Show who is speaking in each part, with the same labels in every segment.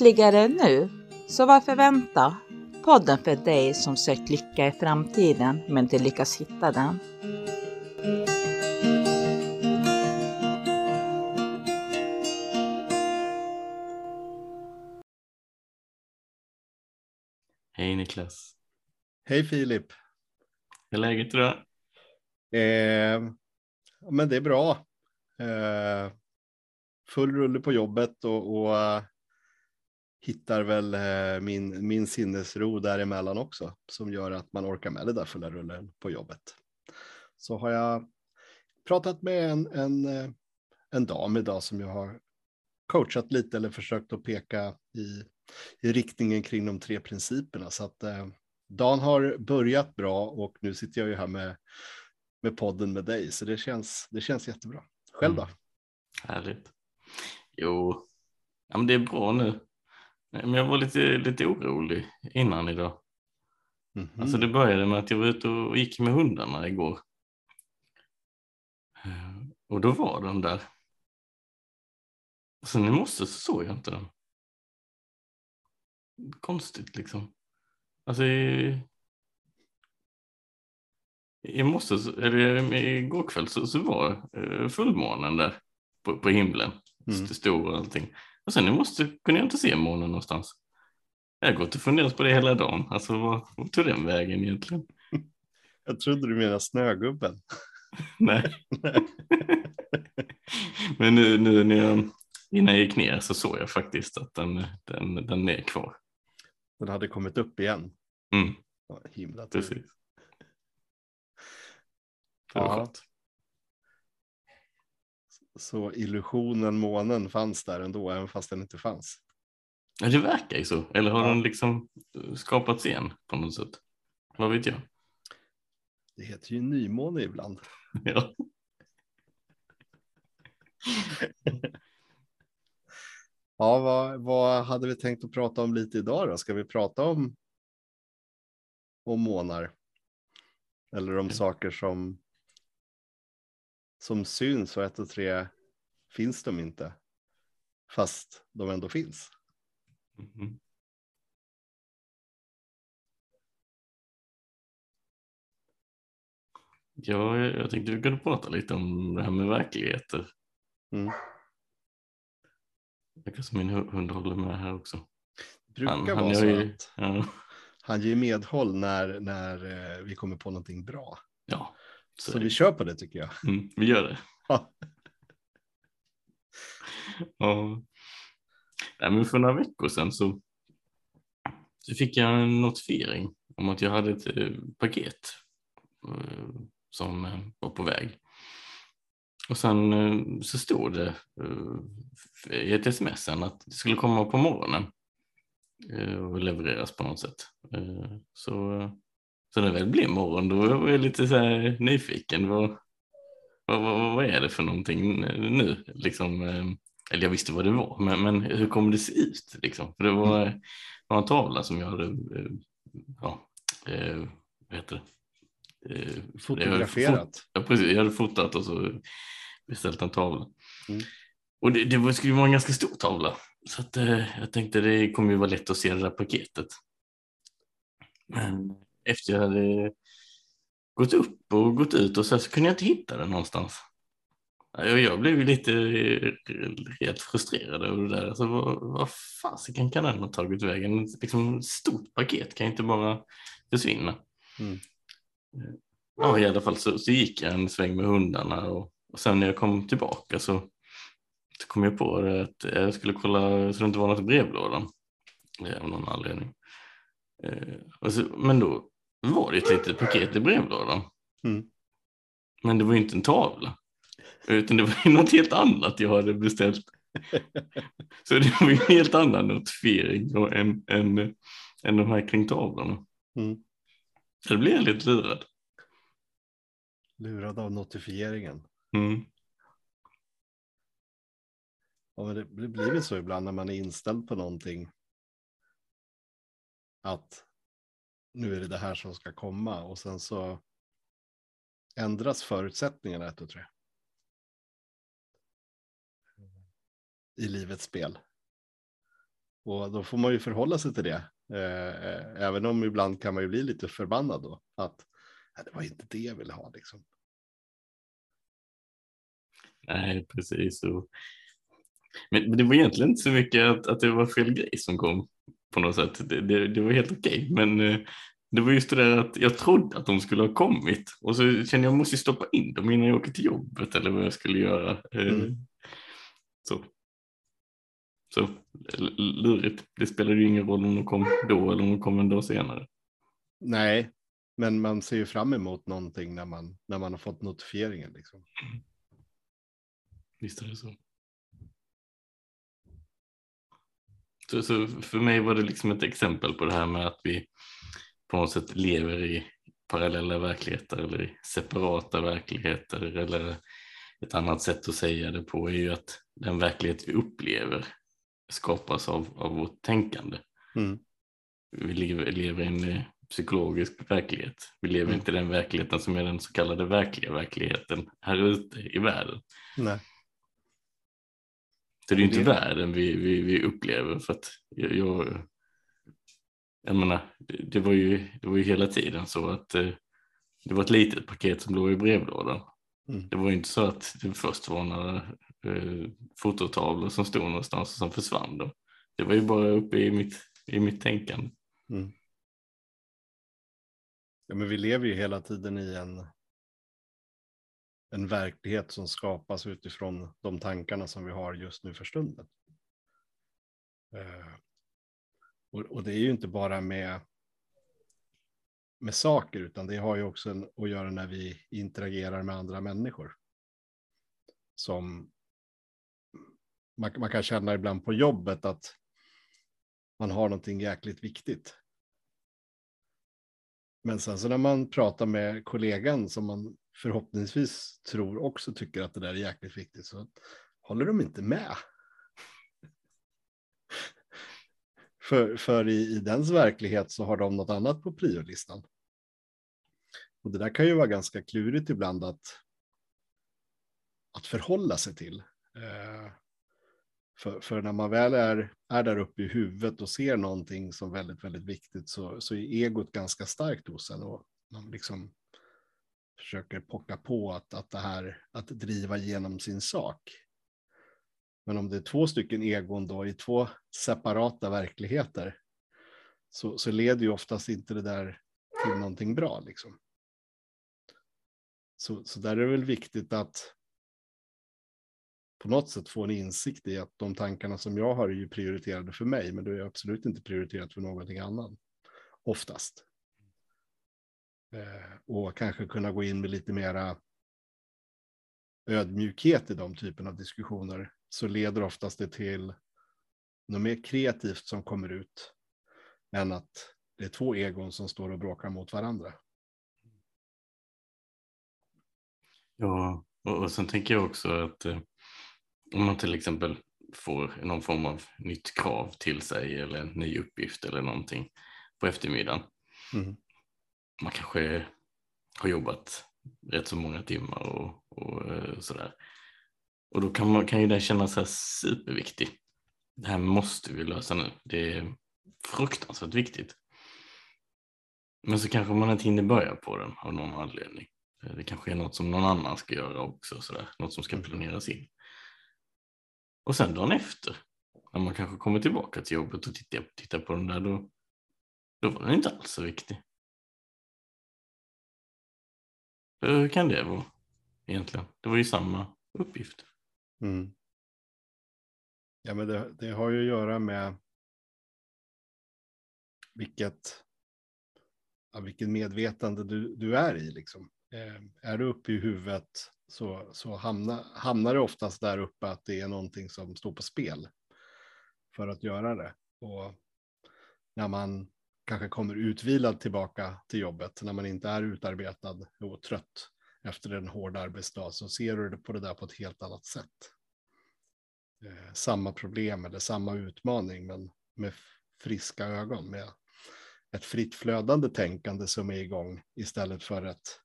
Speaker 1: Lyckligare nu? Så varför vänta? Podden för dig som sökt lycka i framtiden men inte lyckas hitta den.
Speaker 2: Hej Niklas.
Speaker 3: Hej Filip.
Speaker 2: Hur är läget idag?
Speaker 3: Eh, men det är bra. Eh, full rulle på jobbet och, och hittar väl eh, min, min sinnesro däremellan också som gör att man orkar med det där fulla rullen på jobbet. Så har jag pratat med en, en, eh, en dam idag som jag har coachat lite eller försökt att peka i, i riktningen kring de tre principerna. Så att eh, dagen har börjat bra och nu sitter jag ju här med, med podden med dig så det känns, det känns jättebra. Själv då? Mm.
Speaker 2: Härligt. Jo, ja, men det är bra nu. Men jag var lite, lite orolig innan idag. Mm -hmm. Alltså det började med att jag var ute och gick med hundarna igår. Eh, och då var de där. Sen i morse så såg jag inte dem. Konstigt liksom. Alltså i, i morse, eller igår kväll så, så var eh, fullmånen där på, på himlen. Mm. Stor och allting. Och sen morse kunde jag inte se månen någonstans. Jag har gått och funderat på det hela dagen. Alltså vad, vad tog den vägen egentligen?
Speaker 3: Jag trodde du menade snögubben.
Speaker 2: Nej. Men nu, nu när jag, innan jag gick ner så såg jag faktiskt att den, den, den är kvar.
Speaker 3: Den hade kommit upp igen.
Speaker 2: Mm.
Speaker 3: Ja, himla
Speaker 2: tur. Precis.
Speaker 3: Det var ja. Så illusionen månen fanns där ändå, även fast den inte fanns.
Speaker 2: Ja, det verkar ju så. Eller har den liksom skapats igen på något sätt? Vad vet jag?
Speaker 3: Det heter ju nymåne ibland.
Speaker 2: Ja.
Speaker 3: ja, vad, vad hade vi tänkt att prata om lite idag då? Ska vi prata om, om månar? Eller om saker som som syns och ett och tre finns de inte. Fast de ändå finns. Mm.
Speaker 2: Ja, jag tänkte vi kunde prata lite om det här med verkligheter. Mm. Jag som min hund håller med här också.
Speaker 3: Det brukar han, vara han så ju, att ja. han ger medhåll när, när eh, vi kommer på någonting bra.
Speaker 2: Ja,
Speaker 3: så, så vi kör på det tycker jag.
Speaker 2: Mm, vi gör det. Ja. ja. Nej, men för några veckor sedan så, så fick jag en notifiering om att jag hade ett eh, paket eh, som eh, var på väg. Och sen eh, så stod det eh, i ett sms att det skulle komma på morgonen eh, och levereras på något sätt. Så så när det väl blev morgon då var jag lite så nyfiken. Vad, vad, vad, vad är det för någonting nu? Liksom, eh, eller jag visste vad det var, men, men hur kommer det se ut? Liksom? För det var, mm. var en tavla som jag hade, eh, ja, eh, vad heter
Speaker 3: det? Fotograferat.
Speaker 2: ja, precis, jag hade fotat och så beställt en tavla. Mm. Och det, det skulle vara en ganska stor tavla. Så att, jag tänkte det kommer ju vara lätt att se det där paketet. Men efter jag hade gått upp och gått ut och så, så kunde jag inte hitta den någonstans. Jag blev lite rätt frustrerad över det där. Alltså, vad, vad fasiken kan den ha tagit vägen? Liksom, ett stort paket kan inte bara försvinna. Mm. Ja, i alla fall så, så, gick jag en sväng med hundarna och, och sen när jag kom tillbaka så, så kom jag på det att jag skulle kolla så det inte var något i brevlådan. Av någon anledning. Eh, så, men då var det ett litet paket i brevlådan. Mm. Men det var inte en tavla. Utan det var något helt annat jag hade beställt. Så det var en helt annan notifiering än, än, än de här kring tavlorna. Mm. Så det blev jag lite lurad.
Speaker 3: Lurad av notifieringen.
Speaker 2: Mm.
Speaker 3: Ja, men det blir väl så ibland när man är inställd på någonting. Att nu är det det här som ska komma och sen så ändras förutsättningarna ett och tre. I livets spel. Och då får man ju förhålla sig till det. Eh, även om ibland kan man ju bli lite förbannad då. Att nej, det var inte det jag ville ha liksom.
Speaker 2: Nej, precis. Men, men det var egentligen inte så mycket att, att det var fel grej som kom på något sätt. Det, det, det var helt okej, men eh, det var just det där att jag trodde att de skulle ha kommit och så kände jag jag måste stoppa in dem innan jag åker till jobbet eller vad jag skulle göra. Eh,
Speaker 3: Mm.
Speaker 2: Så. Så lurigt. Det spelade ju ingen roll om de kom då eller om de kom en dag senare.
Speaker 3: Nej, men man ser ju fram emot någonting när man, när man har fått notifieringen. Liksom.
Speaker 2: Visst är det så. Så. Så för mig var det liksom ett exempel på det här med att vi på något sätt lever i parallella verkligheter eller i separata verkligheter eller ett annat sätt att säga det på är ju att den verklighet vi upplever skapas av, av vårt tänkande.
Speaker 3: Mm.
Speaker 2: Vi lever, lever i en eh, psykologisk verklighet. Vi lever
Speaker 3: Mm.
Speaker 2: inte i den verkligheten som är den så kallade verkliga verkligheten här ute i världen.
Speaker 3: Nej.
Speaker 2: Så det är ju inte
Speaker 3: Det-
Speaker 2: världen vi, vi, vi upplever för att jag, jag, jag menar, det, var ju, det var ju hela tiden så att eh, det var ett litet paket som låg i brevlådan.
Speaker 3: Mm.
Speaker 2: Det var ju inte så att det först var några eh, fototavlor som stod någonstans och som försvann då. Det var ju bara uppe i mitt, i mitt tänkande.
Speaker 3: Mm. Ja, men vi lever ju hela tiden i en, en verklighet som skapas utifrån de tankarna som vi har just nu för stunden. Eh, och, och det är ju inte bara med, med saker, utan det har ju också en, att göra när vi interagerar med andra människor. Som man, man kan känna ibland på jobbet att man har någonting jäkligt viktigt. Men sen så när man pratar med kollegan som man förhoppningsvis tror också tycker att det där är jäkligt viktigt så håller de inte med. För, för i, i dens verklighet så har de något annat på priolistan. Och det där kan ju vara ganska klurigt ibland att, att förhålla sig till. Eh, för, för när man väl är, är där uppe i huvudet och ser någonting som väldigt, väldigt viktigt så, så är egot ganska starkt hos en och man liksom försöker pocka på att, att det här, att driva igenom sin sak. Men om det är två stycken egon då i två separata verkligheter så, så leder ju oftast inte det där till någonting bra liksom. Så, så där är det väl viktigt att på något sätt få en insikt i att de tankarna som jag har är ju prioriterade för mig, men det är absolut inte prioriterat för någonting annat. Oftast. Eh, och kanske kunna gå in med lite mera ödmjukhet i de typen av diskussioner så leder oftast det till något mer kreativt som kommer ut än att det är två egon som står och bråkar mot varandra.
Speaker 2: Ja, och, och sen tänker jag också att eh, om man till exempel får någon form av nytt krav till sig eller en ny uppgift eller någonting på eftermiddagen.
Speaker 3: Mm.
Speaker 2: Man kanske har jobbat rätt så många timmar och, och eh, sådär. Och då kan, man, kan ju det kännas här superviktig. Det här måste vi lösa nu. Det är fruktansvärt viktigt. Men så kanske man inte hinner börja på den av någon anledning. Eh, Det kanske är något som någon annan ska göra också, sådär. något som ska
Speaker 3: Mm.
Speaker 2: planeras in. Och sen dagen efter, när man kanske kommer tillbaka till jobbet och tittar, tittar på den där, då, då var den inte alls så viktig. Hur kan det vara egentligen? Det var ju samma uppgift.
Speaker 3: Mm. Ja, men det, det har ju att göra med vilket, ja, vilket medvetande du, du är i. Liksom. Eh, är du uppe i huvudet så, så hamnar, hamnar det oftast där uppe att det är någonting som står på spel för att göra det. Och när man kanske kommer utvilad tillbaka till jobbet, när man inte är utarbetad och trött efter en hård arbetsdag, så ser du på det där på ett helt annat sätt eh, samma problem eller samma utmaning, men med friska ögon, med ett fritt flödande tänkande som är igång istället för ett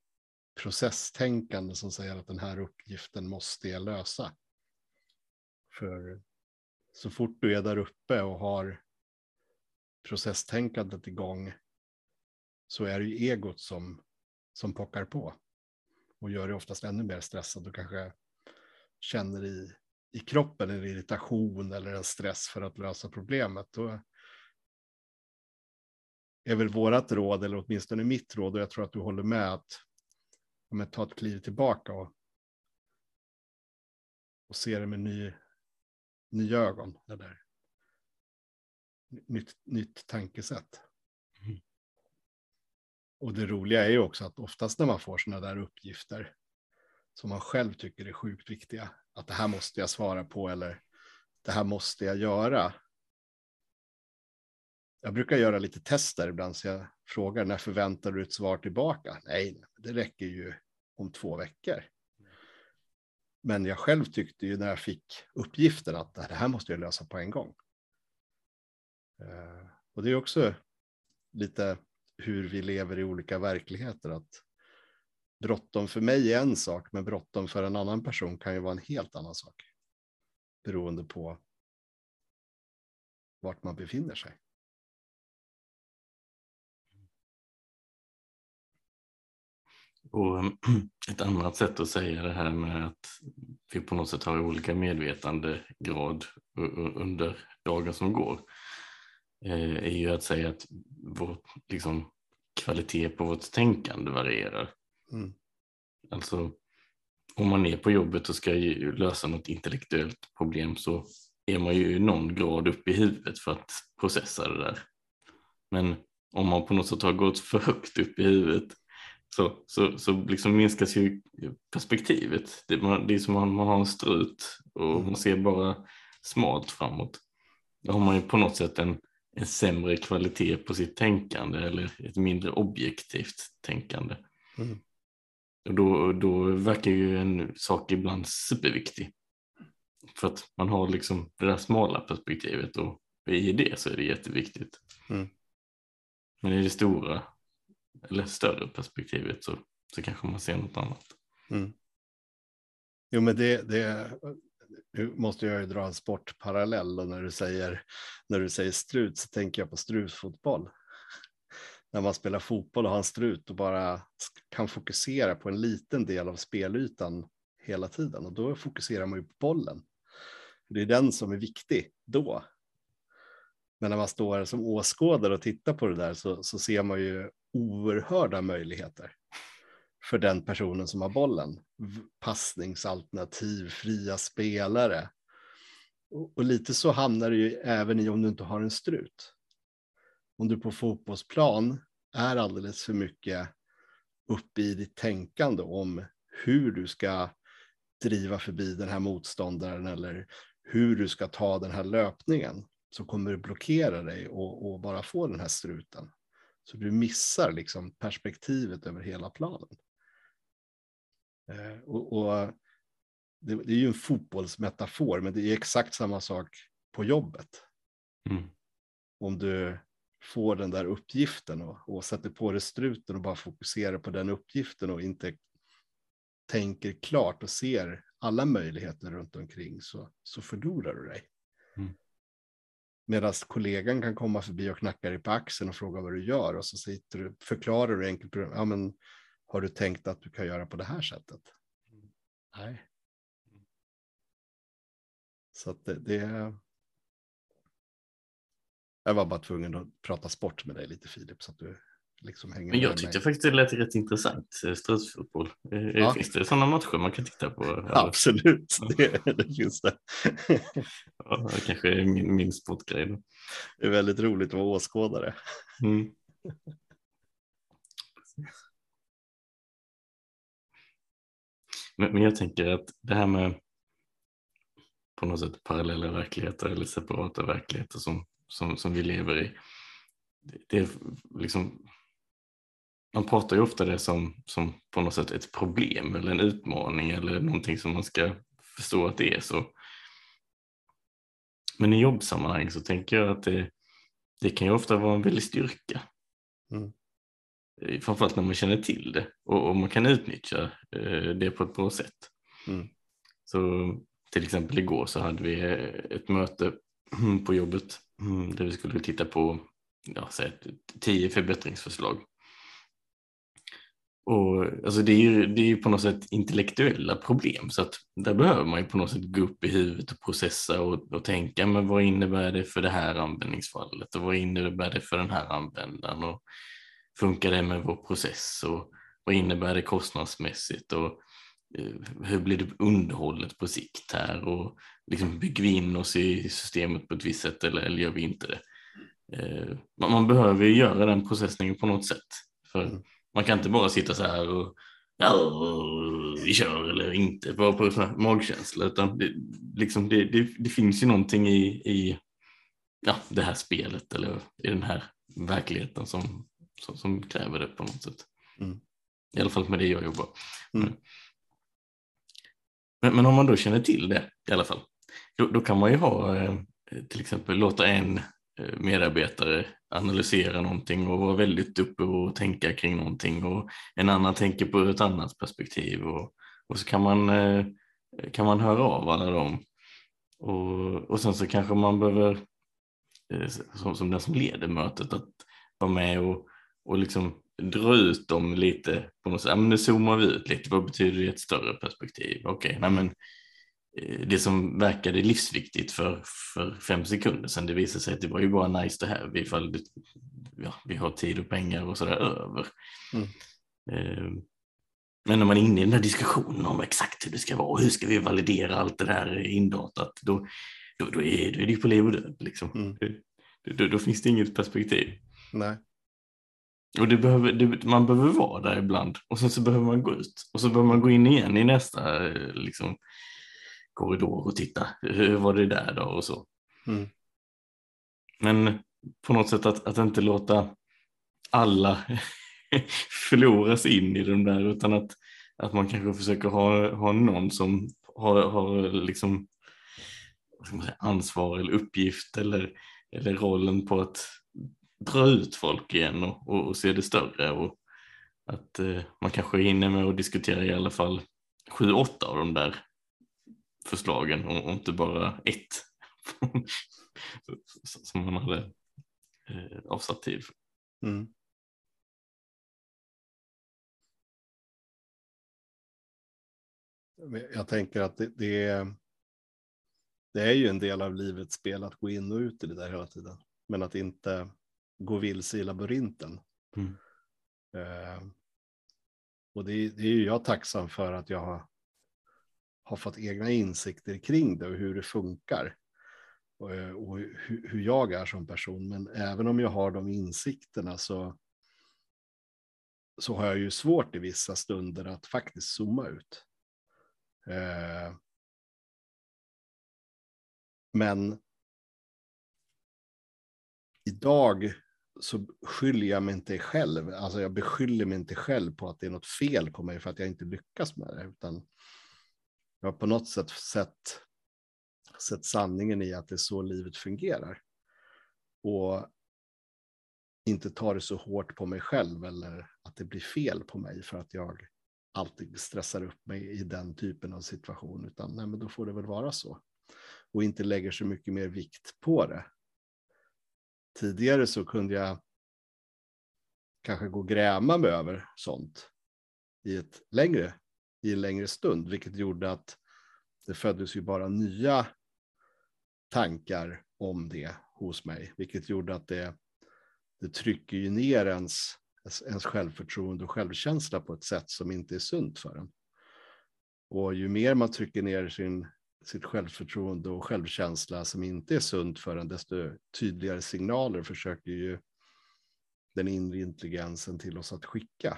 Speaker 3: processtänkande som säger att den här uppgiften måste jag lösa. För så fort du är där uppe och har processtänkandet igång så är det ju egot som, som pockar på och gör dig oftast ännu mer stressad och kanske känner i, i kroppen en irritation eller en stress för att lösa problemet. Då är väl vårat råd, eller åtminstone mitt råd, och jag tror att du håller med, att om ta ett kliv tillbaka och, och se det med ny, nya ögon. Eller nytt, nytt tankesätt. Mm. Och det roliga är ju också att oftast när man får sådana där uppgifter som man själv tycker är sjukt viktiga, att det här måste jag svara på eller det här måste jag göra. Jag brukar göra lite tester ibland så jag frågar när förväntar du ett svar tillbaka? Nej, det räcker ju om två veckor. Men jag själv tyckte ju när jag fick uppgiften att det här måste jag lösa på en gång. Eh, och det är också lite hur vi lever i olika verkligheter. Att bråttom för mig är en sak, men bråttom för en annan person kan ju vara en helt annan sak. Beroende på vart man befinner sig.
Speaker 2: Och ehm, ett annat sätt att säga det här med att vi på något sätt har olika medvetandegrad under dagen som går är ju att säga att vår liksom, kvalitet på vårt tänkande varierar. Mm. Alltså om man är på jobbet och ska lösa något intellektuellt problem så är man ju någon grad upp i huvudet för att processa det där. Men om man på något sätt har gått för högt upp i huvudet så, så, så liksom minskas ju perspektivet. Det, man, det är som om man har en strut och man ser bara smalt framåt. Då har man ju på något sätt en, en sämre kvalitet på sitt tänkande eller ett mindre objektivt tänkande. Mm. Och då, då verkar ju en sak ibland superviktig. För att man har liksom det där smala perspektivet och i det så är det jätteviktigt. Mm. Men i det stora eller större perspektivet så, så kanske man ser något annat. Mm.
Speaker 3: Jo, men det, det nu måste jag ju dra en sportparallell och när du säger när du säger strut så tänker jag på strutfotboll. när man spelar fotboll och har en strut och bara kan fokusera på en liten del av spelytan hela tiden och då fokuserar man ju på bollen. Det är den som är viktig då. Men när man står som åskådare och tittar på det där så, så ser man ju oerhörda möjligheter för den personen som har bollen. Passningsalternativ, fria spelare. Och, lite så hamnar det ju även i om du inte har en strut. Om du på fotbollsplan är alldeles för mycket uppe i ditt tänkande om hur du ska driva förbi den här motståndaren eller hur du ska ta den här löpningen så kommer det blockera dig och, och bara få den här struten. Så du missar liksom perspektivet över hela planen. Eh, och, och det, det, är ju en fotbollsmetafor, men det är exakt samma sak på jobbet. Mm. Om du får den där uppgiften och, och sätter på dig struten och bara fokuserar på den uppgiften och inte tänker klart och ser alla möjligheter runt omkring så, så förlorar du dig. Mm. Medan kollegan kan komma förbi och knacka dig på axeln och fråga vad du gör och så sitter du, förklarar du enkelt, ja men har du tänkt att du kan göra på det här sättet? Nej. Så att det, det, Jag var bara tvungen att prata sport med dig lite Filip så att du liksom hänger
Speaker 2: Men jag tyckte mig. faktiskt det lät rätt intressant, eh, strutsfotboll. Eh, ja. Finns det sådana matcher man kan titta på?
Speaker 3: Absolut, det, det finns det.
Speaker 2: ja, det kanske är min, min sportgrej. Då.
Speaker 3: Det är väldigt roligt att vara åskådare. Mm.
Speaker 2: Men, men jag tänker att det här med på något sätt parallella verkligheter eller separata verkligheter som, som, som vi lever i. Det är liksom man pratar ju ofta det som, som på något sätt ett problem eller en utmaning eller någonting som man ska förstå att det är så. Men i jobbsammanhang så tänker jag att det, det kan ju ofta vara en väldig styrka. Mm. Eh, framförallt när man känner till det och, och man kan utnyttja eh, det på ett bra sätt. Mm. Så till exempel igår så hade vi ett möte på jobbet mm, där vi skulle titta på ja, tio förbättringsförslag. Och, alltså det, är ju, det är ju på något sätt intellektuella problem så att där behöver man ju på något sätt gå upp i huvudet och processa och, och tänka men vad innebär det för det här användningsfallet och vad innebär det för den här användaren och funkar det med vår process och vad innebär det kostnadsmässigt och eh, hur blir det underhållet på sikt här och liksom bygger vi in oss i systemet på ett visst sätt eller, eller gör vi inte det? Eh, man, behöver ju göra den processningen på något sätt. För
Speaker 3: Mm.
Speaker 2: man kan inte bara sitta så här och ja, vi kör eller inte, bara på magkänsla, utan det, liksom det, det, det finns ju någonting i, i ja, det här spelet eller i den här verkligheten som, som, som kräver det på något sätt.
Speaker 3: Mm.
Speaker 2: I alla fall med det jag jobbar.
Speaker 3: Mm.
Speaker 2: Men, men om man då känner till det i alla fall, då, då kan man ju ha eh, till exempel låta en eh, medarbetare analysera någonting och vara väldigt uppe och tänka kring någonting och en annan tänker på ett annat perspektiv och, och så kan man, eh, kan man höra av alla dem och, och sen så kanske man behöver eh, som, som den som leder mötet att vara med och, och liksom dra ut dem lite på något sätt. Ja, men nu zoomar vi ut lite, vad betyder det i ett större perspektiv? Okej, nej men eh, det som verkade livsviktigt för, för fem sekunder sedan, det visade sig att det var ju bara nice det här, ifall det, ja, vi har tid och pengar och sådär över.
Speaker 3: Mm.
Speaker 2: Eh, Men när man är inne i den här diskussionen om exakt hur det ska vara och hur ska vi validera allt det där indatat, då, då, då, är, då är det ju på liv och död. Liksom.
Speaker 3: Mm.
Speaker 2: Då, då, då finns det inget perspektiv.
Speaker 3: Nej.
Speaker 2: Och det behöver, det, man behöver vara där ibland och sen så behöver man gå ut och så behöver man gå in igen i nästa eh, liksom, korridor och titta. Hur var det där då och så.
Speaker 3: Mm.
Speaker 2: Men på något sätt att, att inte låta alla förloras in i de där utan att, att man kanske försöker ha, ha någon som har, har liksom säga, ansvar eller uppgift eller, eller rollen på att dra ut folk igen och, och, och se det större och att eh, man kanske hinner med att diskutera i alla fall sju, åtta av de där förslagen och, och inte bara ett som man hade eh, avsatt tid för.
Speaker 3: Mm. Jag tänker att det, det, är, det är ju en del av livets spel att gå in och ut i det där hela tiden. Men att inte gå vilse i labyrinten.
Speaker 2: Mm.
Speaker 3: Eh, och det, det är ju jag tacksam för att jag har, har fått egna insikter kring det och hur det funkar. Och, och hur, hur jag är som person. Men även om jag har de insikterna så, så har jag ju svårt i vissa stunder att faktiskt zooma ut. Eh, men idag så skyller jag mig inte själv. Alltså jag beskyller mig inte själv på att det är något fel på mig för att jag inte lyckas med det. Utan jag har på något sätt sett, sett sanningen i att det är så livet fungerar. Och inte tar det så hårt på mig själv eller att det blir fel på mig för att jag alltid stressar upp mig i den typen av situation. Utan nej, men då får det väl vara så. Och inte lägger så mycket mer vikt på det. Tidigare så kunde jag kanske gå och gräma mig över sånt i, ett längre, i en längre stund, vilket gjorde att det föddes ju bara nya tankar om det hos mig, vilket gjorde att det, det trycker ju ner ens, ens självförtroende och självkänsla på ett sätt som inte är sunt för en. Och ju mer man trycker ner sin, sitt självförtroende och självkänsla som inte är sunt för en, desto tydligare signaler försöker ju den inre intelligensen till oss att skicka.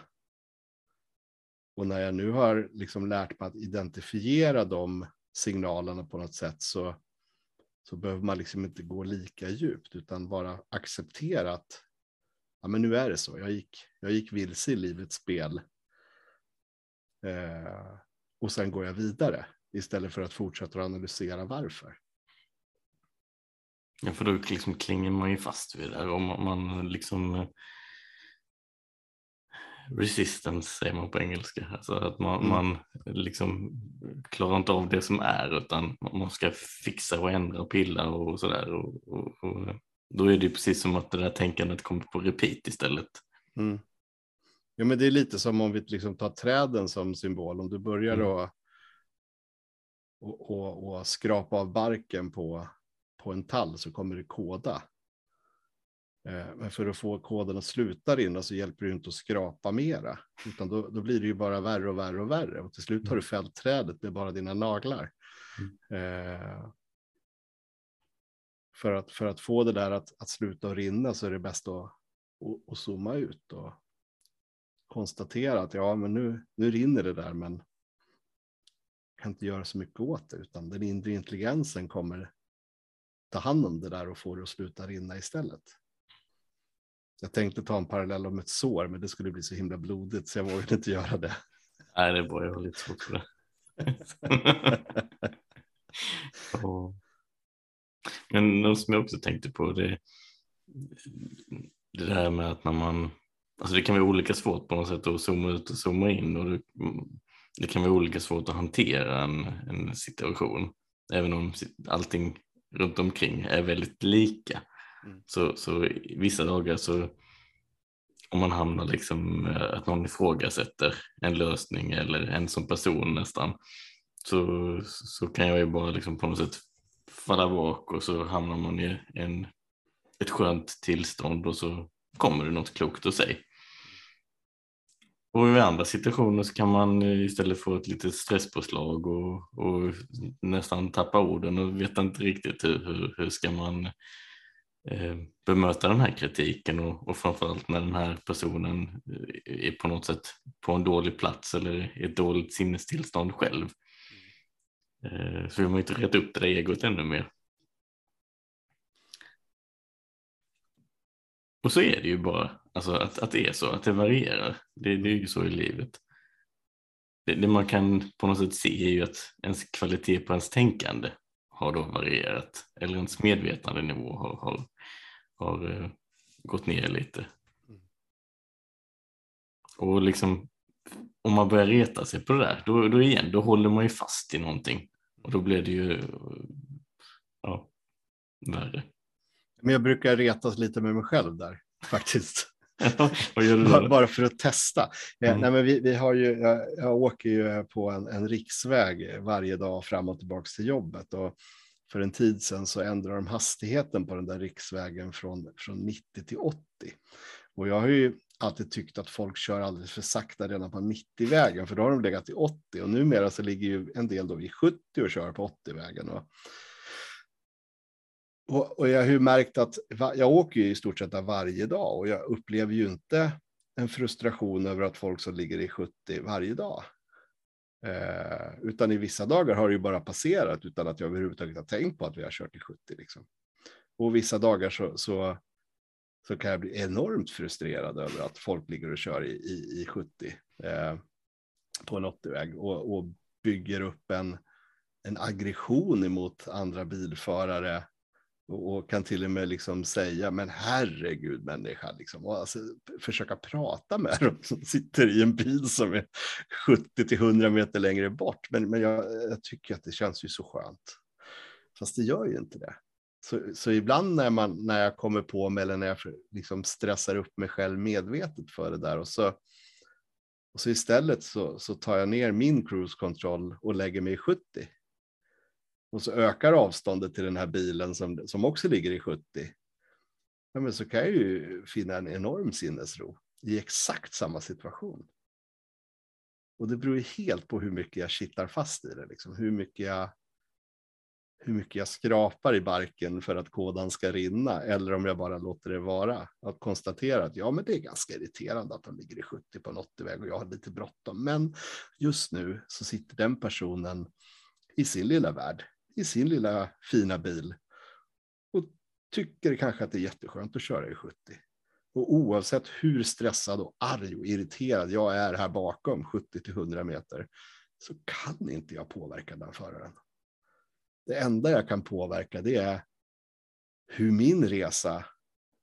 Speaker 3: Och när jag nu har liksom lärt mig att identifiera de signalerna på något sätt så, så behöver man liksom inte gå lika djupt utan bara acceptera att ja, men nu är det så. Jag gick, jag gick vilse i livets spel. Eh, och sen går jag vidare istället för att fortsätta att analysera varför.
Speaker 2: Ja, för då liksom klingar man ju fast vid det där. Om man liksom eh, resistance säger man på engelska. Alltså att man,
Speaker 3: Mm.
Speaker 2: man liksom klarar inte av det som är utan man ska fixa och ändra och pilla och sådär. Och, och, och Då är det precis som att det där tänkandet kommer på repeat istället.
Speaker 3: Mm. Ja, men det är lite som om vi liksom tar träden som symbol. Om du börjar
Speaker 2: Mm.
Speaker 3: att och, och, och skrapa av barken på, på en tall så kommer det koda. Eh, Men för att få koden att sluta rinna så hjälper det inte att skrapa mera. Utan då, då blir det ju bara värre och värre och värre. Och till slut har du fällt trädet med bara dina naglar. Eh, för, att, för att få det där att, att sluta att rinna så är det bäst att, att, att zooma ut och konstatera att ja, men nu, nu rinner det där, men kan inte göra så mycket åt det, utan den inre intelligensen kommer ta hand om det där och få det att sluta rinna istället. Jag tänkte ta en parallell om ett sår, men det skulle bli så himla blodigt så jag vågade inte göra det.
Speaker 2: Nej, det bra. Jag lite svårt för det. Men något som jag också tänkte på det, det där med att när man, alltså det kan vara olika svårt på något sätt att zooma ut och zooma in och det, det kan vara olika svårt att hantera en, en situation. Även om allting runt omkring är väldigt lika.
Speaker 3: Mm.
Speaker 2: Så, så vissa dagar så om man hamnar liksom eh, att någon ifrågasätter en lösning eller en som person nästan så, så kan jag ju bara liksom på något sätt falla bak och så hamnar man i en, ett skönt tillstånd och så kommer det något klokt att säga. Och i andra situationer så kan man eh, istället få ett litet stresspåslag och, och nästan tappa orden och veta inte riktigt hur, hur, hur ska man eh, bemöta den här kritiken och, och framförallt när den här personen eh, är på något sätt på en dålig plats eller i ett dåligt sinnestillstånd själv. Eh, så vill man inte reta upp det där egot ännu mer. Och så är det ju bara, alltså att, att det är så, att det varierar. Det, det är ju så i livet. Det, det man kan på något sätt se är ju att ens kvalitet på ens tänkande har då varierat. Eller ens medvetandenivå har, har, har uh, gått ner lite. Och liksom om man börjar reta sig på det där, då, då igen, då håller man ju fast i någonting. Och då blir det ju ja, värre.
Speaker 3: Men jag brukar retas lite med mig själv där, faktiskt. Bara-? Bara för att testa. Eh,
Speaker 2: Mm.
Speaker 3: Nej, men vi, vi har ju, jag, jag åker ju på en, en riksväg varje dag fram och tillbaka till jobbet. Och för en tid sedan så ändrade de hastigheten på den där riksvägen från, från 90 till 80. Och jag har ju alltid tyckt att folk kör alldeles för sakta redan på 90-vägen, för då har de legat i 80. Och numera så ligger ju en del då i 70 och kör på 80-vägen. Och, och, och jag har ju märkt att jag åker ju i stort sett varje dag och jag upplever ju inte en frustration över att folk som ligger i 70 varje dag. Eh, utan i vissa dagar har det ju bara passerat utan att jag överhuvudtaget har tänkt på att vi har kört i 70. Liksom. Och vissa dagar så, så, så kan jag bli enormt frustrerad över att folk ligger och kör i, i, i 70 eh, på en 80-väg och, och bygger upp en, en aggression emot andra bilförare och, kan till och med liksom säga, men herregud människa, liksom, och alltså, försöka prata med dem som sitter i en bil som är 70 till 100 meter längre bort. Men, men jag, jag tycker att det känns ju så skönt. Fast det gör ju inte det. Så, så ibland när, man, när jag kommer på mig eller när jag liksom stressar upp mig själv medvetet för det där och så, och så istället så, så tar jag ner min cruise control och lägger mig i 70. Och så ökar avståndet till den här bilen som, som också ligger i 70. Ja, men så kan jag ju finna en enorm sinnesro i exakt samma situation. Och det beror ju helt på hur mycket jag kittar fast i det, liksom. hur, mycket jag, hur mycket jag skrapar i barken för att kodan ska rinna, eller om jag bara låter det vara. Att konstatera att ja, men det är ganska irriterande att de ligger i 70 på en 80-väg och jag har lite bråttom. Men just nu så sitter den personen i sin lilla värld, i sin lilla fina bil och tycker kanske att det är jätteskönt att köra i 70. Och oavsett hur stressad och arg och irriterad jag är här bakom 70 till 100 meter så kan inte jag påverka den föraren. Det enda jag kan påverka det är hur min resa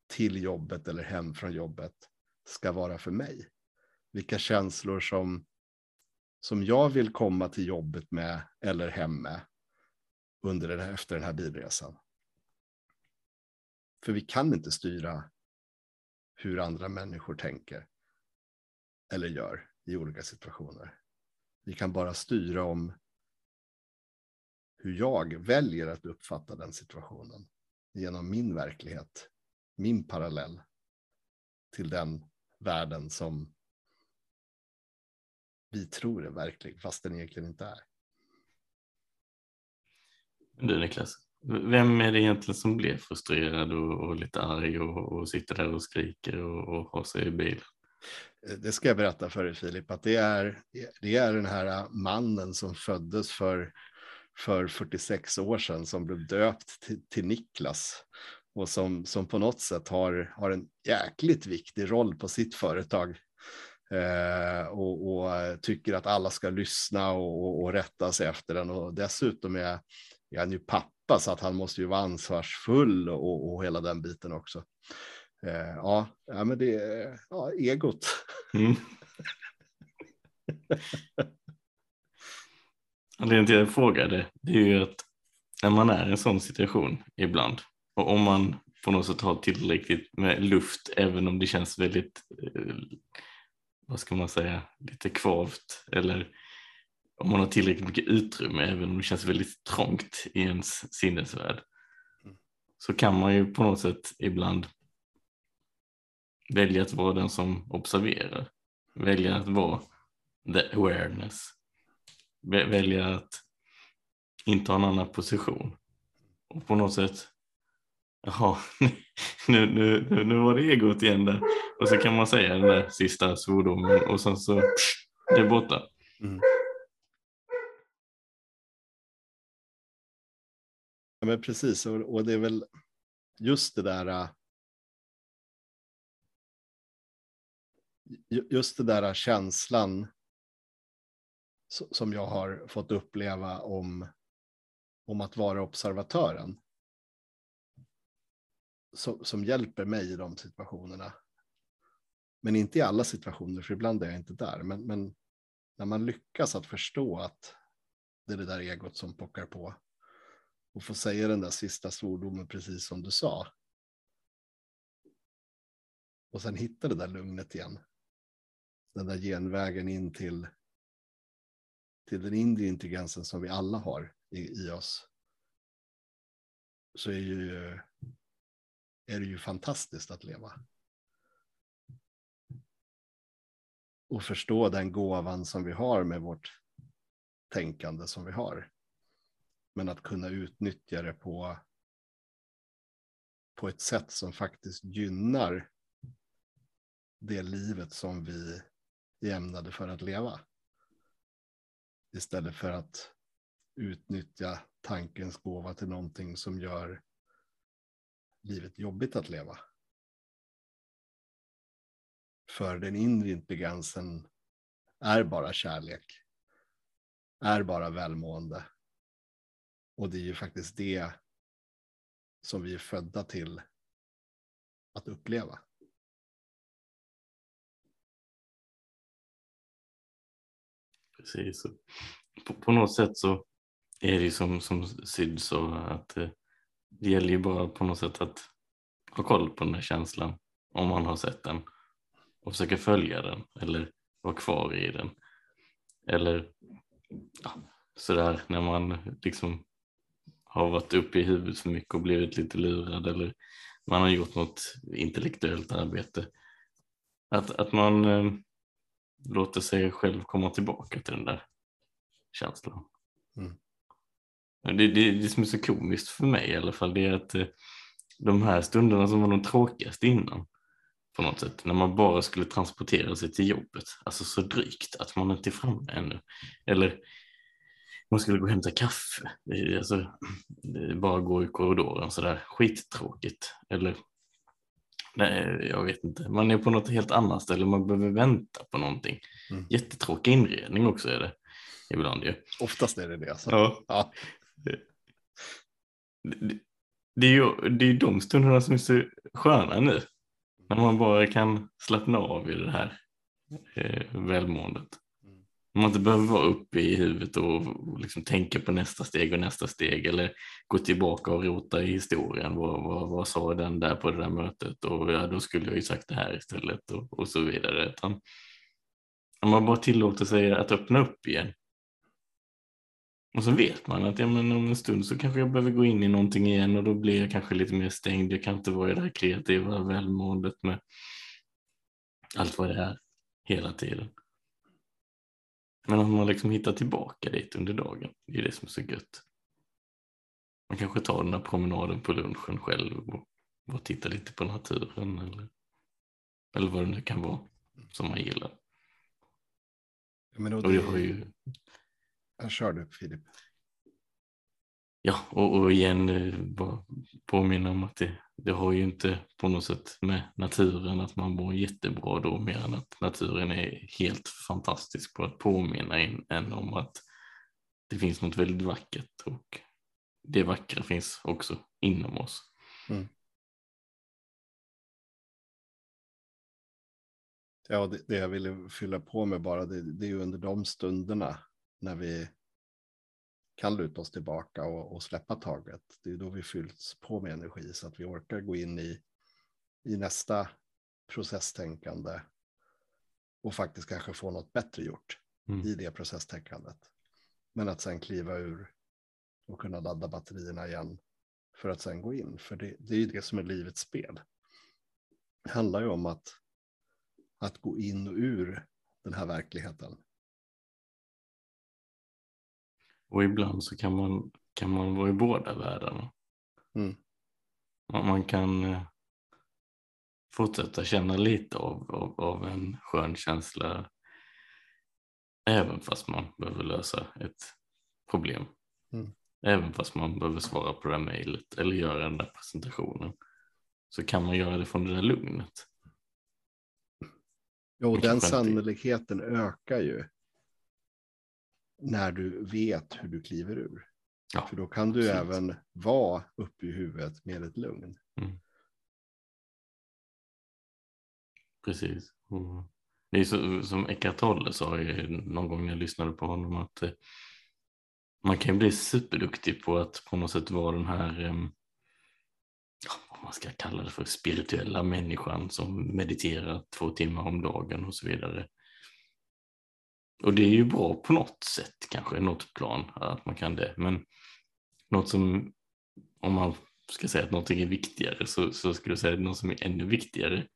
Speaker 3: till jobbet eller hem från jobbet ska vara för mig. Vilka känslor som, som jag vill komma till jobbet med eller hem med under den här, efter den här bilresan. För vi kan inte styra hur andra människor tänker eller gör i olika situationer. Vi kan bara styra om hur jag väljer att uppfatta den situationen genom min verklighet, min parallell till den världen som vi tror är verklig, fast den egentligen inte är.
Speaker 2: Du Niklas, vem är det egentligen som blir frustrerad och, och lite arg och, och, sitter där och skriker och, och har sig i bil?
Speaker 3: Eh, det ska jag berätta för dig Filip, att det är, det är den här mannen som föddes för, för 46 år sedan som blev döpt till, till Niklas och som, som på något sätt har, har en jäkligt viktig roll på sitt företag eh, och, och, tycker att alla ska lyssna och, och, och, rätta sig efter den och dessutom är, är nu ju pappa så att han måste ju vara ansvarsfull och, och hela den biten också. Eh, ja, ja, men det är ja, egot. Mm.
Speaker 2: Anledningen till att jag frågade det är ju att när man är i en sån situation ibland och om man på något sätt har tillräckligt med luft även om det känns väldigt, eh, vad ska man säga, lite kvavt eller om man har tillräckligt mycket utrymme även om det känns väldigt trångt i ens sinnesvärld mm. så kan man ju på något sätt ibland välja att vara den som observerar, välja att vara the awareness, välja att inta en annan position och på något sätt Jaha, nu, nu, nu, nu var det egot igen där. Och så kan man säga den där sista svordomen och sen så psh, det är borta. Mm.
Speaker 3: Ja, men precis, och, och, det är väl just det där. Äh, just det där äh, känslan som jag har fått uppleva om, om att vara observatören som, som hjälper mig i de situationerna. Men inte i alla situationer, för ibland är jag inte där. Men, men när man lyckas att förstå att det är det där egot som pockar på och få säga den där sista svordomen precis som du sa. Och sen hitta det där lugnet igen. Den där genvägen in till, till den inre intelligensen som vi alla har i, i oss. Så är ju är det ju fantastiskt att leva. Och förstå den gåvan som vi har med vårt tänkande som vi har. Men att kunna utnyttja det på, på ett sätt som faktiskt gynnar det livet som vi är ämnade för att leva. Istället för att utnyttja tankens gåva till någonting som gör livet jobbigt att leva. För den inre intelligensen är bara kärlek, är bara välmående. Och det är ju faktiskt det som vi är födda till att uppleva.
Speaker 2: Precis. På, på något sätt så är det ju som, som Syd sa att eh, det gäller ju bara på något sätt att ha koll på den här känslan om man har sett den och försöka följa den eller vara kvar i den. Eller ja, sådär när man liksom har varit uppe i huvudet för mycket och blivit lite lurad eller man har gjort något intellektuellt arbete. Att, att man eh, låter sig själv komma tillbaka till den där känslan. Mm. Det, det, det som är så komiskt för mig i alla fall det är att eh, de här stunderna som var de tråkigaste innan på något sätt när man bara skulle transportera sig till jobbet, alltså så drygt att man inte är framme ännu. Eller man skulle gå och hämta kaffe, alltså, bara gå i korridoren sådär skittråkigt. Eller nej, jag vet inte, man är på något helt annat ställe, man behöver vänta på någonting. Mm. Jättetråkig inredning också är det ibland ju.
Speaker 3: Oftast är det det. Alltså.
Speaker 2: Ja. ja det, det, är ju det är de stunderna som är så sköna nu. När man bara kan slappna av i det här eh, välmåendet. Man inte behöver vara uppe i huvudet och, liksom tänka på nästa steg och nästa steg eller gå tillbaka och rota i historien. Vad, vad, vad sa den där på det där mötet och ja, då skulle jag ju sagt det här istället och, och så vidare. Utan, om man bara tillåter sig att öppna upp igen. Och så vet man att ja, men om en stund så kanske jag behöver gå in i någonting igen och då blir jag kanske lite mer stängd. Jag kan inte vara i det här kreativa välmåendet med allt vad det är hela tiden. Men om man liksom hittar tillbaka dit under dagen, det är det som är så gött. Man kanske tar den där promenaden på lunchen själv och bara tittar lite på naturen eller, eller vad det nu kan vara som man gillar.
Speaker 3: Men
Speaker 2: Och det har ju,
Speaker 3: Jag kör du Filip.
Speaker 2: ja, och, och igen eh, bara påminna om att det, det har ju inte på något sätt med naturen att man mår jättebra då mer än att naturen är helt fantastisk på att påminna en, en om att det finns något väldigt vackert och det vackra finns också inom oss. Mm.
Speaker 3: Ja, det, det jag ville fylla på med bara, det, det är ju under de stunderna när vi kan luta oss tillbaka och, och släppa taget. Det är då vi fylls på med energi så att vi orkar gå in i, i nästa processtänkande och faktiskt kanske få något bättre gjort
Speaker 2: Mm.
Speaker 3: i det processtänkandet. Men att sen kliva ur och kunna ladda batterierna igen för att sen gå in. För det, det är ju det som är livets spel. Det handlar ju om att, att gå in och ur den här verkligheten.
Speaker 2: Och ibland så kan man, kan man vara i båda världarna.
Speaker 3: Mm.
Speaker 2: Man, kan eh, fortsätta känna lite av, av, av en skön känsla även fast man behöver lösa ett problem.
Speaker 3: Mm.
Speaker 2: Även fast man behöver svara på det här mejlet eller göra den där presentationen så kan man göra det från det där lugnet. Vilken
Speaker 3: den sannolikheten ökar ju när du vet hur du kliver ur.
Speaker 2: Ja,
Speaker 3: För då kan du
Speaker 2: absolut.
Speaker 3: även vara uppe i huvudet med ett lugn.
Speaker 2: Precis. Och det är så, som Eckart Tolle sa någon gång när jag lyssnade på honom att eh, man kan ju bli superduktig på att på något sätt vara den här, eh, ja, vad man ska kalla det för, spirituella människan som mediterar två timmar om dagen och så vidare. Och det är ju bra på något sätt kanske, något plan att man kan det. Men något som, om man ska säga att någonting är viktigare så, så skulle jag säga att något som är ännu viktigare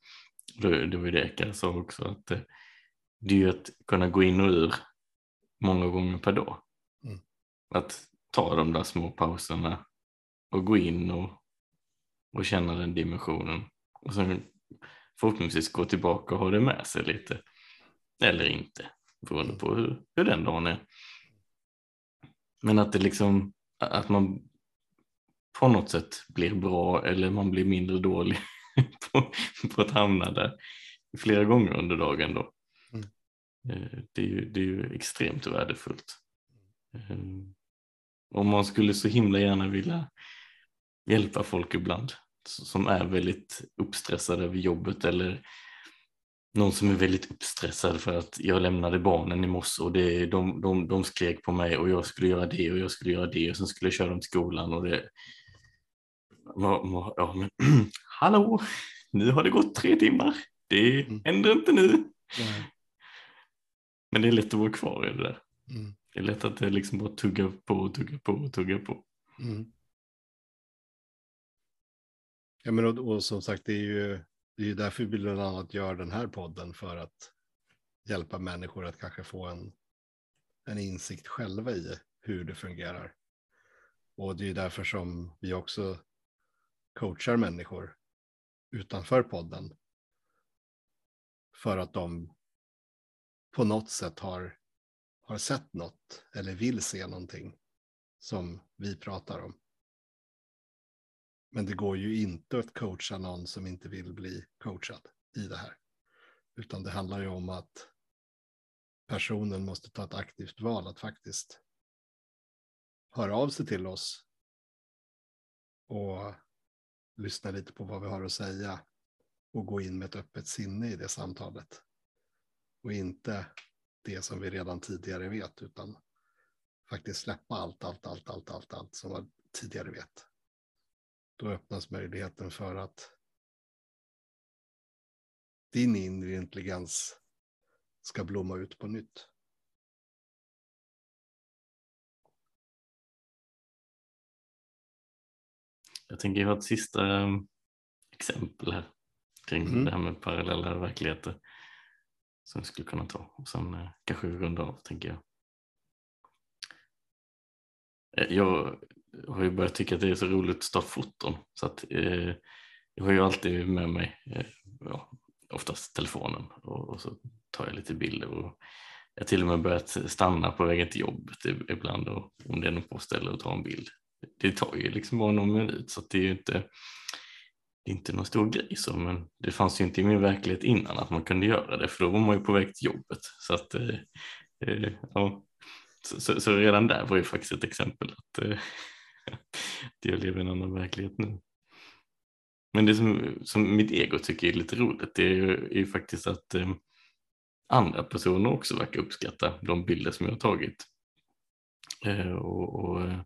Speaker 2: det, var ju det Eka sa också, att eh, det är ju att kunna gå in och ur många gånger per dag.
Speaker 3: Mm.
Speaker 2: Att ta de där små pauserna och gå in och, och känna den dimensionen. Och sen förhoppningsvis gå tillbaka och ha det med sig lite. Eller inte, beroende på hur, hur den dagen är. Men att det liksom, att man på något sätt blir bra eller man blir mindre dålig på, på att hamna där flera gånger under dagen då.
Speaker 3: Mm.
Speaker 2: Eh, Det, är ju, det är ju extremt värdefullt. Eh, Om man skulle så himla gärna vilja hjälpa folk ibland som är väldigt uppstressade över jobbet eller någon som är väldigt uppstressad för att jag lämnade barnen i morse och det, de, de, de skrek på mig och jag skulle göra det och jag skulle göra det och sen skulle jag köra dem till skolan och det Ja, men hallå, nu har det gått tre timmar. Det
Speaker 3: Mm.
Speaker 2: händer inte nu.
Speaker 3: Nej.
Speaker 2: Men det är lätt att vara kvar i det där.
Speaker 3: Mm.
Speaker 2: Det är lätt att det liksom bara tugga på och tugga på och tugga på.
Speaker 3: Mm. Ja, men och, och som sagt, det är ju det är ju därför vi bland annat gör den här podden för att hjälpa människor att kanske få en, en insikt själva i hur det fungerar. Och det är ju därför som vi också coachar människor utanför podden. För att de på något sätt har, har sett något eller vill se någonting som vi pratar om. Men det går ju inte att coacha någon som inte vill bli coachad i det här. Utan det handlar ju om att personen måste ta ett aktivt val att faktiskt höra av sig till oss och lyssna lite på vad vi har att säga och gå in med ett öppet sinne i det samtalet. Och inte det som vi redan tidigare vet, utan faktiskt släppa allt, allt, allt, allt, allt, allt som man tidigare vet. Då öppnas möjligheten för att din inre intelligens ska blomma ut på nytt.
Speaker 2: Jag tänker har ett sista um, exempel här kring
Speaker 3: Mm.
Speaker 2: det här med parallella verkligheter som vi skulle kunna ta och sen eh, kanske runda av tänker jag. Eh, Jag har ju börjat tycka att det är så roligt att ta foton. Så att eh, jag har ju alltid med mig eh, ja, oftast telefonen. Och, och så tar jag lite bilder. Och jag har till och med börjat stanna på vägen till jobbet ibland. Och om det är något på ställe och ta en bild. Det tar ju liksom bara någon minut. Så att det är ju inte det är inte någon stor grej så, men det fanns ju inte i min verklighet innan att man kunde göra det. För då var man ju på väg till jobbet. Så att eh, eh, ja, så, så, så redan där var ju faktiskt ett exempel att, eh, att jag lever i en annan verklighet nu. Men det som, som mitt ego tycker är lite roligt det är ju, är ju faktiskt att eh, andra personer också verkar uppskatta de bilder som jag har tagit. Eh, och, och, eh,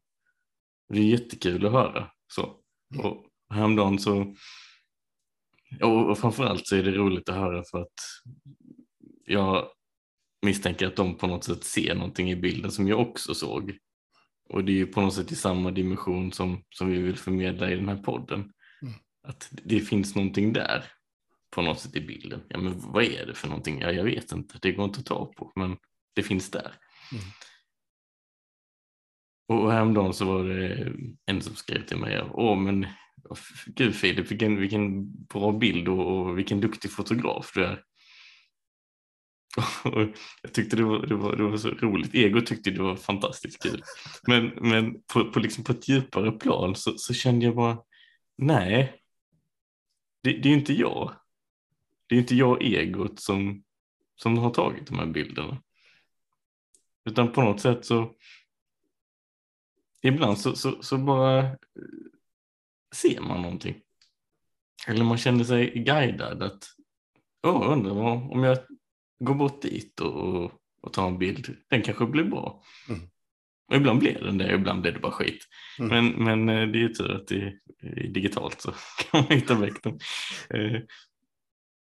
Speaker 2: det är jättekul att höra. Så. Och häromdagen så, och, och framförallt så är det roligt att höra för att jag misstänker att de på något sätt ser någonting i bilden som jag också såg. Och det är ju på något sätt i samma dimension som, som vi vill förmedla i den här podden.
Speaker 3: Mm.
Speaker 2: Att det finns någonting där på något sätt i bilden. Ja, men vad är det för någonting? Ja, jag vet inte, det går inte att ta på, men det finns där.
Speaker 3: Mm.
Speaker 2: Och häromdagen så var det en som skrev till mig, åh men gud Filip, vilken, vilken bra bild och, och vilken duktig fotograf du är. Jag tyckte det var, det, var, det var så roligt, Ego tyckte det var fantastiskt kul. Men, men på, på, liksom på ett djupare plan så, så kände jag bara, nej, det, det är inte jag. Det är inte jag egot som, som har tagit de här bilderna. Utan på något sätt så ibland så, så, så bara eh, ser man någonting. Eller man känner sig guidad att åh, undrar om jag går bort dit och, och, tar en bild, den kanske blir bra.
Speaker 3: Mm.
Speaker 2: Och ibland blir den det, ibland blir det bara skit.
Speaker 3: Mm.
Speaker 2: Men, men eh, det är ju tur att det är digitalt så kan man hitta väck dem. Eh,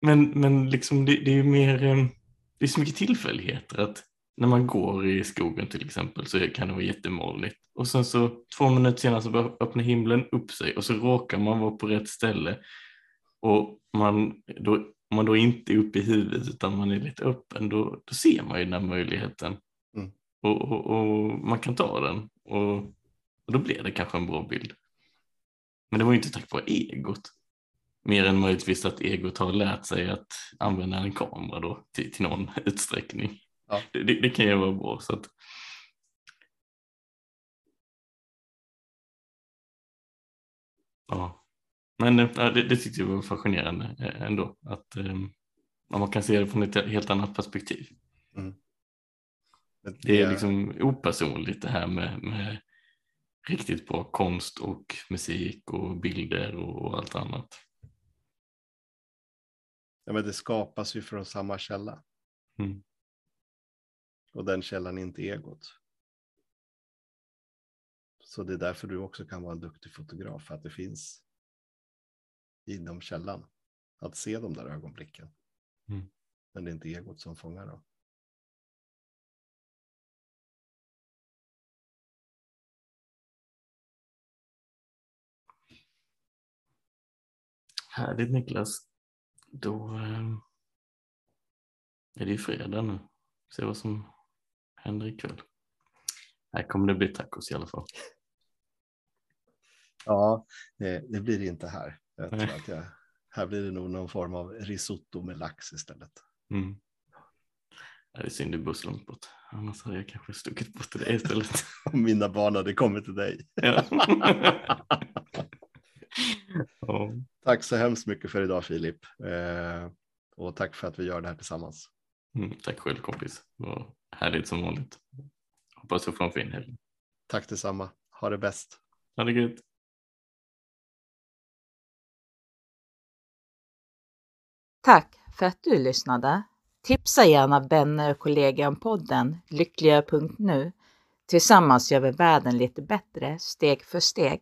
Speaker 2: Men, men liksom det, det är ju mer, eh, det är så mycket tillfälligheter att när man går i skogen till exempel så kan det vara jättemolnigt och sen så två minuter senare så börjar öppna himlen upp sig och så råkar man vara på rätt ställe och man då, om man då inte är uppe i huvudet utan man är lite öppen då, då ser man ju den här möjligheten
Speaker 3: Mm.
Speaker 2: och, och, och man kan ta den och, och då blir det kanske en bra bild. Men det var ju inte tack vare egot. Mer än möjligtvis att egot har lärt sig att använda en kamera då till, till någon utsträckning.
Speaker 3: Ja.
Speaker 2: Det, det, det kan ju vara bra. Så att... Ja, men eh, det, det tyckte jag var fascinerande eh, ändå. Att eh, man kan se det från ett helt annat perspektiv. Det är liksom opersonligt det här med, med riktigt bra konst och musik och bilder och, allt annat.
Speaker 3: Ja, men det skapas ju från samma källa.
Speaker 2: Mm.
Speaker 3: Och den källan är inte egot. Så det är därför du också kan vara en duktig fotograf, att det finns inom källan. Att se de där ögonblicken.
Speaker 2: Mm.
Speaker 3: Men det är inte egot som fångar dem.
Speaker 2: Härligt Niklas. Då eh, är det ju fredag nu. Se vad som händer ikväll. Här kommer det bli tacos i alla fall.
Speaker 3: Ja, det, det blir det inte här. Jag tror att jag, här blir det nog någon form av risotto med lax istället.
Speaker 2: Mm. Det är synd du bor så långt bort. Annars hade jag kanske stuckit bort till dig istället.
Speaker 3: Om mina barn hade kommit till dig.
Speaker 2: Ja. ja.
Speaker 3: Tack så hemskt mycket för idag Filip. Eh, och tack för att vi gör det här tillsammans.
Speaker 2: Mm, tack själv kompis. Det var härligt som vanligt. Hoppas du får en fin helg.
Speaker 3: Tack detsamma. Ha det bäst.
Speaker 2: Ha det gött.
Speaker 1: Tack för att du lyssnade. Tipsa gärna vänner och kollegor om podden lyckligare.nu. Tillsammans gör vi världen lite bättre steg för steg.